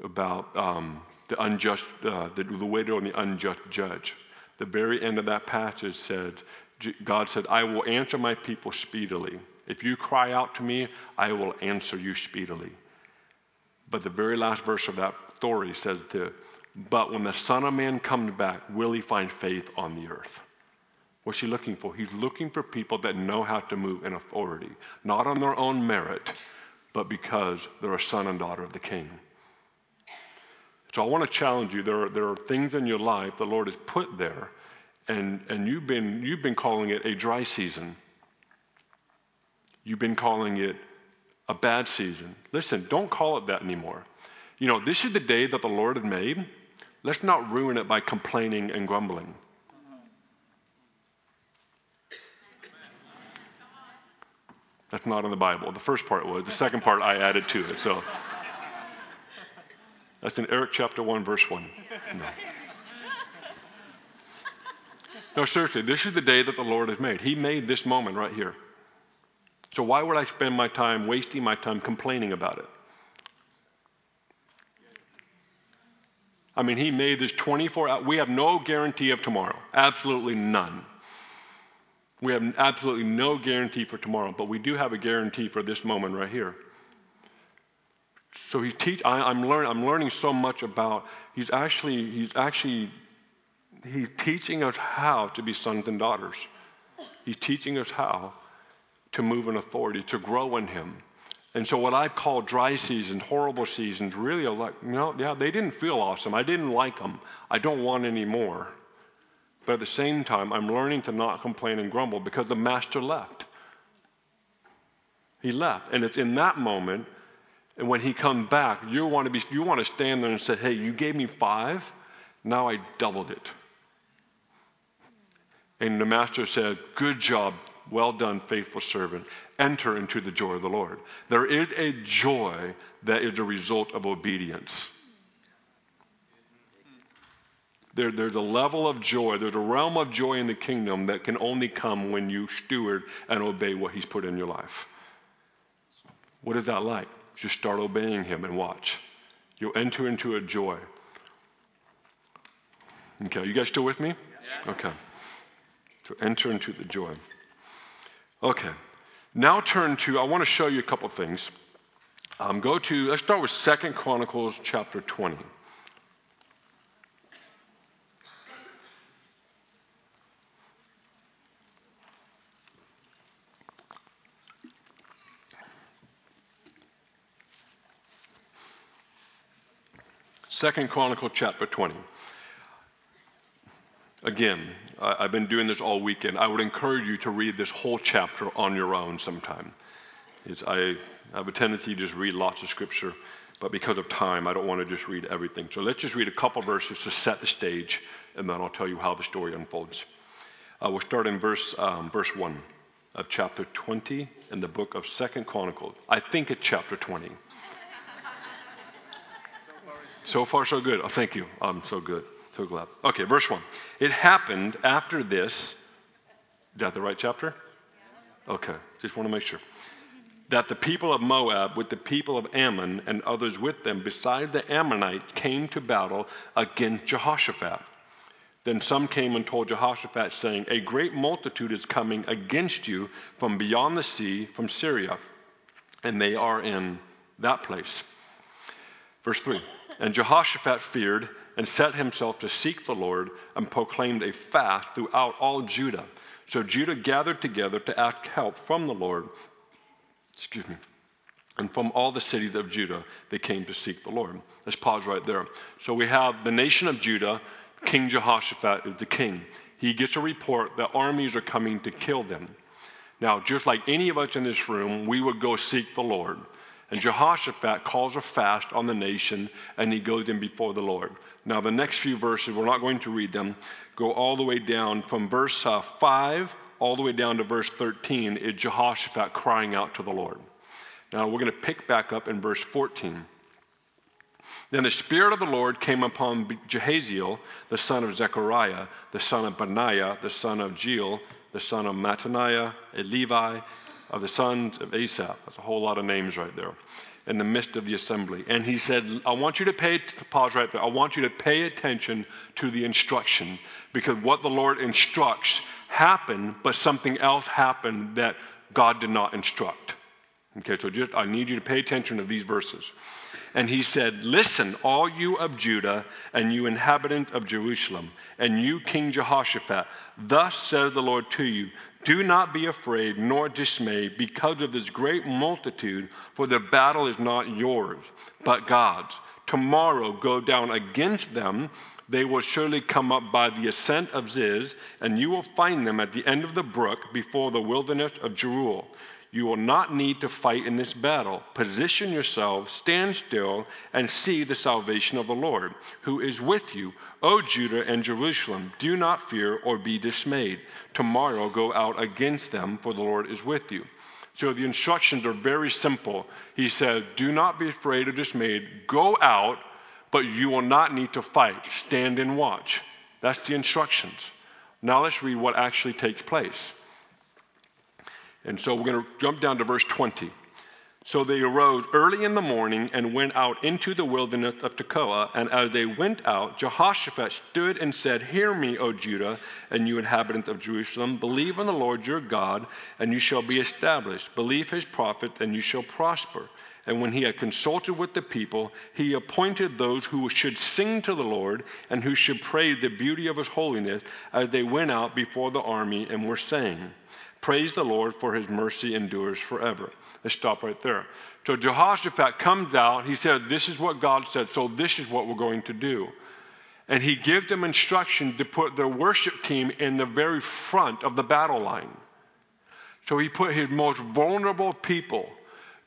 A: about um, the unjust, uh, the, the widow and the unjust judge. The very end of that passage said, God said, I will answer my people speedily. If you cry out to me, I will answer you speedily. But the very last verse of that story says, to, But when the Son of Man comes back, will he find faith on the earth? What's he looking for? He's looking for people that know how to move in authority, not on their own merit, but because they're a son and daughter of the king. So I want to challenge you. There are, there are things in your life the Lord has put there, and, and you've, been, you've been calling it a dry season. You've been calling it a bad season. Listen, don't call it that anymore. You know, this is the day that the Lord had made. Let's not ruin it by complaining and grumbling. That's not in the Bible. The first part was. The second part I added to it. So that's in Eric chapter 1, verse 1. No. no, seriously, this is the day that the Lord has made. He made this moment right here. So why would I spend my time wasting my time complaining about it? I mean, he made this 24 hours. We have no guarantee of tomorrow. Absolutely none. We have absolutely no guarantee for tomorrow, but we do have a guarantee for this moment right here. So he's teach, I, am learning, I'm learning so much about, he's actually, he's actually, he's teaching us how to be sons and daughters. He's teaching us how to move in authority, to grow in him. And so, what I call dry seasons, horrible seasons, really are like, you know, yeah, they didn't feel awesome. I didn't like them. I don't want any more. But at the same time, I'm learning to not complain and grumble because the master left. He left. And it's in that moment, and when he comes back, you want to be you want to stand there and say, Hey, you gave me five, now I doubled it. And the master said, Good job, well done, faithful servant. Enter into the joy of the Lord. There is a joy that is a result of obedience. There, there's a level of joy, there's a realm of joy in the kingdom that can only come when you steward and obey what He's put in your life. What is that like? Just start obeying Him and watch. You'll enter into a joy. Okay, you guys still with me? Yeah. Okay. So enter into the joy. Okay. Now turn to, I want to show you a couple things. Um, go to, let's start with Second Chronicles chapter 20. Second Chronicle chapter 20. Again, I, have been doing this all weekend. I would encourage you to read this whole chapter on your own sometime. It's, I have a tendency to just read lots of scripture, but because of time, I don't want to just read everything. So let's just read a couple verses to set the stage, and then I'll tell you how the story unfolds. Uh, we'll start in verse, um, verse 1 of chapter 20 in the book of Second Chronicles. I think it's chapter 20. so far, so good. Oh, thank you. I'm so good. Okay, verse 1. It happened after this. Is that the right chapter? Okay, just want to make sure. That the people of Moab, with the people of Ammon and others with them, beside the Ammonites, came to battle against Jehoshaphat. Then some came and told Jehoshaphat, saying, A great multitude is coming against you from beyond the sea, from Syria, and they are in that place. Verse 3 And Jehoshaphat feared and set himself to seek the Lord and proclaimed a fast throughout all Judah. So Judah gathered together to ask help from the Lord. Excuse me. And from all the cities of Judah, they came to seek the Lord. Let's pause right there. So we have the nation of Judah, King Jehoshaphat is the king. He gets a report that armies are coming to kill them. Now, just like any of us in this room, we would go seek the Lord. And Jehoshaphat calls a fast on the nation and he goes in before the Lord. Now, the next few verses, we're not going to read them, go all the way down from verse uh, 5 all the way down to verse 13 is Jehoshaphat crying out to the Lord. Now, we're going to pick back up in verse 14. Then the Spirit of the Lord came upon Jahaziel, the son of Zechariah, the son of Benaiah, the son of Jeiel, the son of Mattaniah, a Levi, of the sons of Asaph. That's a whole lot of names right there in the midst of the assembly. And he said, I want you to pay, pause right there. I want you to pay attention to the instruction because what the Lord instructs happened, but something else happened that God did not instruct. Okay, so just I need you to pay attention to these verses. And he said, Listen, all you of Judah and you inhabitant of Jerusalem, and you, King Jehoshaphat, thus says the Lord to you do not be afraid nor dismayed because of this great multitude, for the battle is not yours, but God's. Tomorrow go down against them. They will surely come up by the ascent of Ziz, and you will find them at the end of the brook before the wilderness of Jeruel. You will not need to fight in this battle. Position yourselves, stand still, and see the salvation of the Lord, who is with you, O Judah and Jerusalem. Do not fear or be dismayed. Tomorrow go out against them, for the Lord is with you. So the instructions are very simple. He said, Do not be afraid or dismayed. Go out, but you will not need to fight. Stand and watch. That's the instructions. Now let's read what actually takes place. And so we're going to jump down to verse 20. So they arose early in the morning and went out into the wilderness of Tekoa. And as they went out, Jehoshaphat stood and said, Hear me, O Judah, and you inhabitants of Jerusalem. Believe in the Lord your God, and you shall be established. Believe his prophet, and you shall prosper. And when he had consulted with the people, he appointed those who should sing to the Lord and who should praise the beauty of his holiness as they went out before the army and were saying, Praise the Lord, for his mercy endures forever. Let's stop right there. So Jehoshaphat comes out. He said, This is what God said, so this is what we're going to do. And he gives them instruction to put their worship team in the very front of the battle line. So he put his most vulnerable people.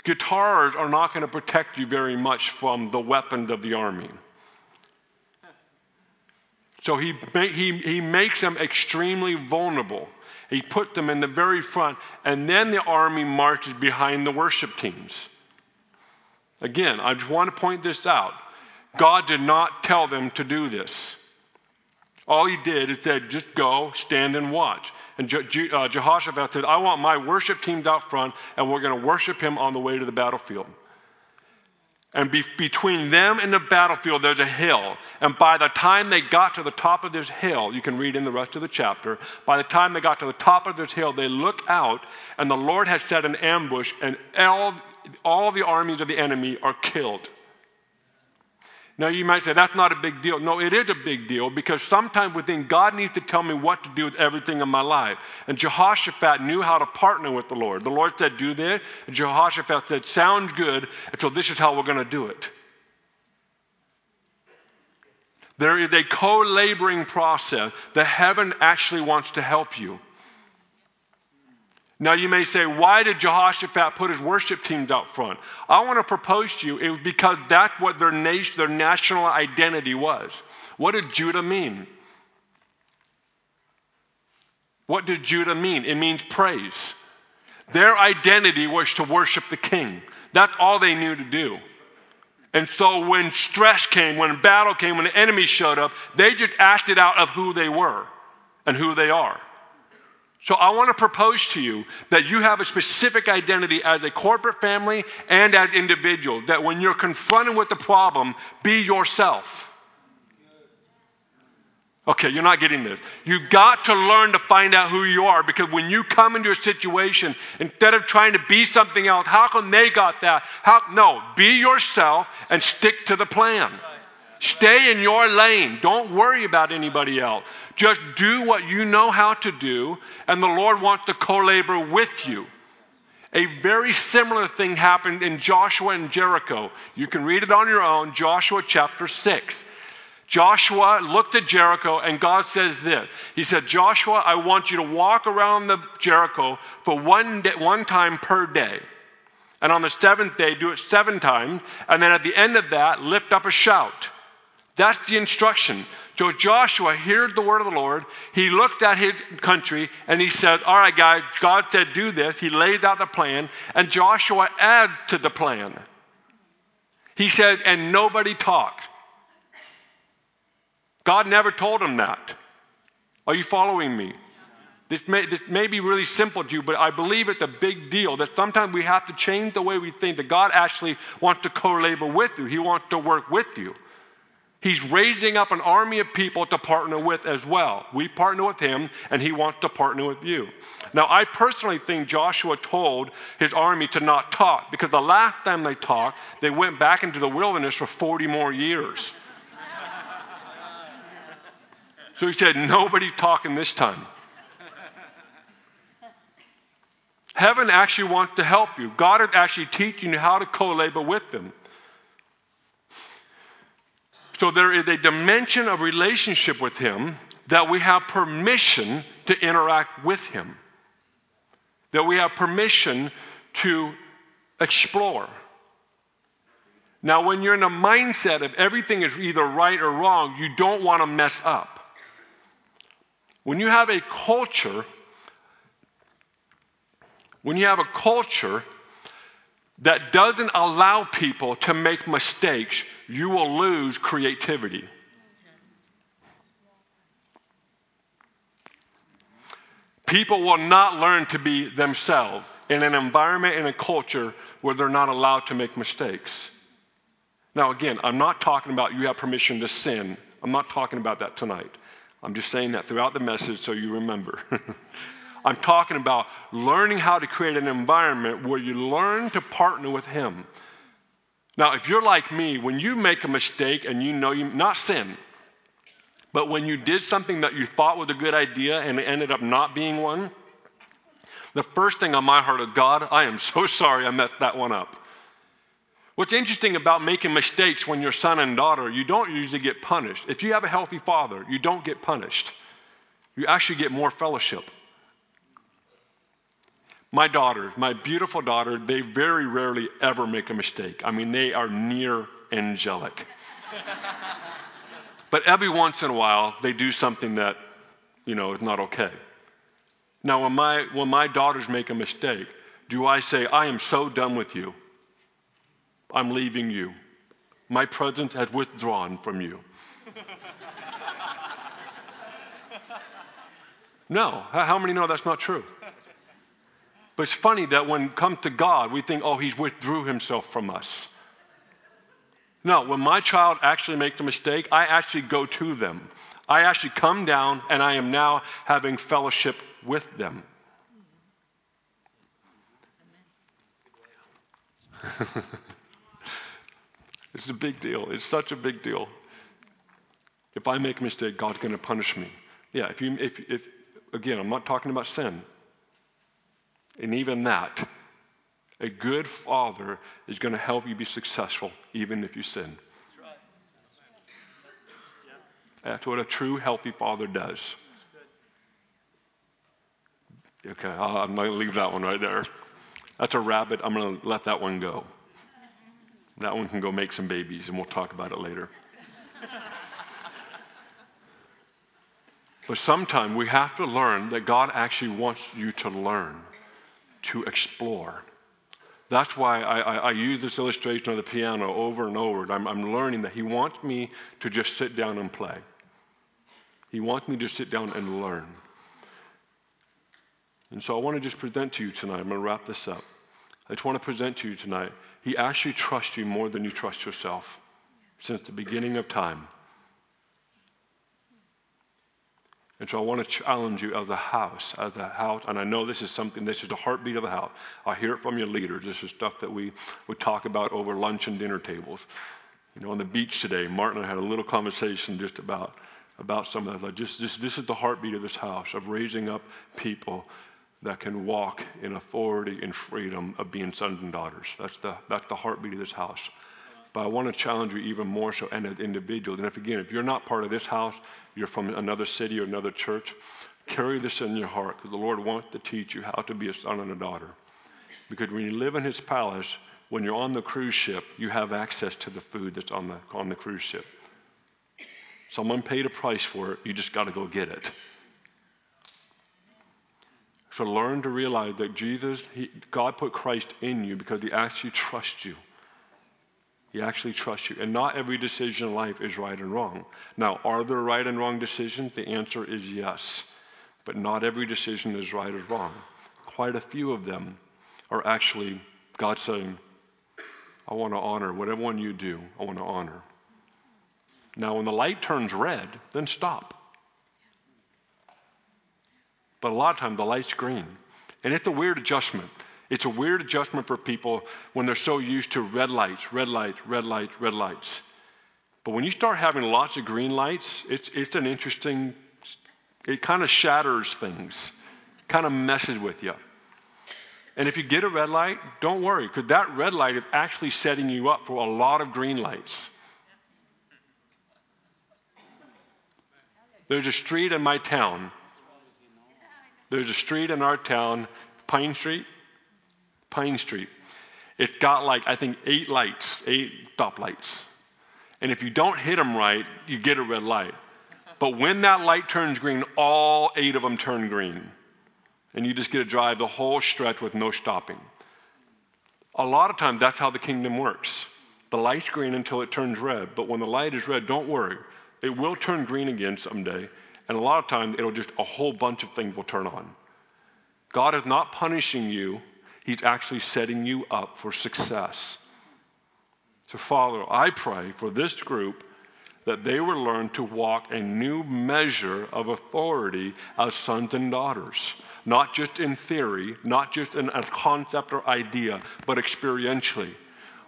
A: Guitars are not going to protect you very much from the weapons of the army. So he, he, he makes them extremely vulnerable. He put them in the very front, and then the army marches behind the worship teams. Again, I just want to point this out. God did not tell them to do this. All he did is said, just go, stand and watch. And Je- uh, Jehoshaphat said, I want my worship teams out front, and we're going to worship him on the way to the battlefield. And be- between them and the battlefield, there's a hill. And by the time they got to the top of this hill, you can read in the rest of the chapter, by the time they got to the top of this hill, they look out, and the Lord has set an ambush, and all, all the armies of the enemy are killed. Now, you might say that's not a big deal. No, it is a big deal because sometimes within God needs to tell me what to do with everything in my life. And Jehoshaphat knew how to partner with the Lord. The Lord said, Do this. And Jehoshaphat said, Sounds good. And so this is how we're going to do it. There is a co laboring process that heaven actually wants to help you. Now, you may say, why did Jehoshaphat put his worship teams out front? I want to propose to you it was because that's what their, nation, their national identity was. What did Judah mean? What did Judah mean? It means praise. Their identity was to worship the king. That's all they knew to do. And so when stress came, when battle came, when the enemy showed up, they just acted out of who they were and who they are. So I want to propose to you that you have a specific identity as a corporate family and as individual, that when you're confronted with the problem, be yourself. Okay, you're not getting this. You've got to learn to find out who you are because when you come into a situation, instead of trying to be something else, how come they got that? How no, be yourself and stick to the plan. Stay in your lane. Don't worry about anybody else. Just do what you know how to do, and the Lord wants to co labor with you. A very similar thing happened in Joshua and Jericho. You can read it on your own, Joshua chapter 6. Joshua looked at Jericho, and God says this He said, Joshua, I want you to walk around the Jericho for one, day, one time per day. And on the seventh day, do it seven times. And then at the end of that, lift up a shout. That's the instruction. So Joshua heard the word of the Lord. He looked at his country and he said, All right, guys, God said do this. He laid out the plan, and Joshua added to the plan. He said, And nobody talk. God never told him that. Are you following me? This may, this may be really simple to you, but I believe it's a big deal that sometimes we have to change the way we think, that God actually wants to co labor with you, He wants to work with you. He's raising up an army of people to partner with as well. We partner with him, and he wants to partner with you. Now, I personally think Joshua told his army to not talk because the last time they talked, they went back into the wilderness for 40 more years. so he said, Nobody talking this time. Heaven actually wants to help you. God is actually teaching you how to co labor with them. So there is a dimension of relationship with Him that we have permission to interact with Him. That we have permission to explore. Now, when you're in a mindset of everything is either right or wrong, you don't want to mess up. When you have a culture, when you have a culture that doesn't allow people to make mistakes, you will lose creativity. People will not learn to be themselves in an environment, in a culture where they're not allowed to make mistakes. Now, again, I'm not talking about you have permission to sin. I'm not talking about that tonight. I'm just saying that throughout the message so you remember. I'm talking about learning how to create an environment where you learn to partner with Him. Now, if you're like me, when you make a mistake and you know you, not sin, but when you did something that you thought was a good idea and it ended up not being one, the first thing on my heart is God, I am so sorry I messed that one up. What's interesting about making mistakes when you're son and daughter, you don't usually get punished. If you have a healthy father, you don't get punished. You actually get more fellowship. My daughters, my beautiful daughter, they very rarely ever make a mistake. I mean, they are near angelic. but every once in a while, they do something that, you know, is not okay. Now, when my, when my daughters make a mistake, do I say, I am so done with you? I'm leaving you. My presence has withdrawn from you. no. How many know that's not true? But it's funny that when it comes to God, we think, oh, he's withdrew himself from us. No, when my child actually makes a mistake, I actually go to them. I actually come down and I am now having fellowship with them. It's a big deal. It's such a big deal. If I make a mistake, God's going to punish me. Yeah, if you, if, if, again, I'm not talking about sin. And even that, a good father is going to help you be successful even if you sin. That's, right. That's what a true, healthy father does. Okay, I'm going to leave that one right there. That's a rabbit. I'm going to let that one go. That one can go make some babies, and we'll talk about it later. but sometimes we have to learn that God actually wants you to learn, to explore. That's why I, I, I, use this illustration of the piano over and over. I'm, I'm learning that He wants me to just sit down and play. He wants me to sit down and learn. And so I want to just present to you tonight. I'm going to wrap this up. I just want to present to you tonight he actually trusts you more than you trust yourself since the beginning of time. And so I want to challenge you as a house, as a house, and I know this is something, this is the heartbeat of the house. I hear it from your leaders. This is stuff that we would talk about over lunch and dinner tables. You know, on the beach today, Martin and I had a little conversation just about, about some of that. Just, this, this is the heartbeat of this house, of raising up people that can walk in authority and freedom of being sons and daughters. That's the, that's the heartbeat of this house. But I want to challenge you even more so and as individuals. And if again, if you're not part of this house, you're from another city or another church, carry this in your heart because the Lord wants to teach you how to be a son and a daughter. Because when you live in his palace, when you're on the cruise ship, you have access to the food that's on the, on the cruise ship. Someone paid a price for it, you just got to go get it. So learn to realize that Jesus, he, God put Christ in you because he actually trusts you. He actually trusts you. And not every decision in life is right and wrong. Now, are there right and wrong decisions? The answer is yes. But not every decision is right or wrong. Quite a few of them are actually God saying, I want to honor whatever one you do, I want to honor. Now, when the light turns red, then stop. But a lot of times the light's green. And it's a weird adjustment. It's a weird adjustment for people when they're so used to red lights, red lights, red lights, red lights. But when you start having lots of green lights, it's, it's an interesting, it kind of shatters things, kind of messes with you. And if you get a red light, don't worry, because that red light is actually setting you up for a lot of green lights. There's a street in my town there's a street in our town, Pine Street. Pine Street. It's got like, I think, eight lights, eight stop lights. And if you don't hit them right, you get a red light. But when that light turns green, all eight of them turn green. And you just get to drive the whole stretch with no stopping. A lot of times, that's how the kingdom works. The light's green until it turns red. But when the light is red, don't worry. It will turn green again someday. And a lot of times, it'll just, a whole bunch of things will turn on. God is not punishing you, He's actually setting you up for success. So, Father, I pray for this group that they will learn to walk a new measure of authority as sons and daughters, not just in theory, not just in a concept or idea, but experientially.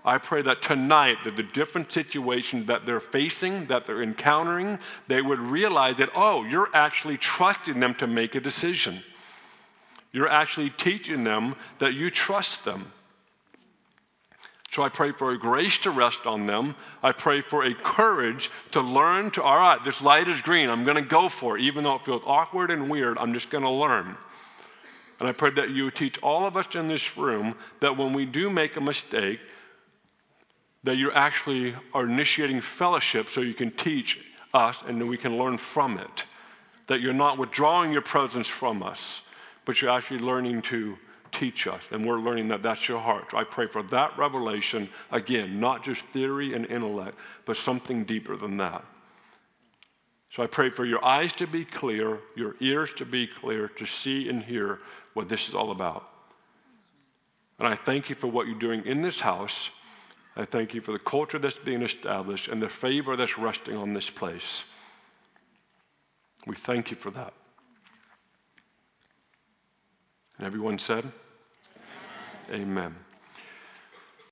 A: I pray that tonight, that the different situations that they're facing, that they're encountering, they would realize that, oh, you're actually trusting them to make a decision. You're actually teaching them that you trust them. So I pray for a grace to rest on them. I pray for a courage to learn to, all right, this light is green. I'm going to go for it. Even though it feels awkward and weird, I'm just going to learn. And I pray that you teach all of us in this room that when we do make a mistake, that you actually are initiating fellowship so you can teach us and we can learn from it. That you're not withdrawing your presence from us, but you're actually learning to teach us. And we're learning that that's your heart. So I pray for that revelation, again, not just theory and intellect, but something deeper than that. So I pray for your eyes to be clear, your ears to be clear, to see and hear what this is all about. And I thank you for what you're doing in this house I thank you for the culture that's being established and the favor that's resting on this place. We thank you for that. And everyone said, Amen. Amen.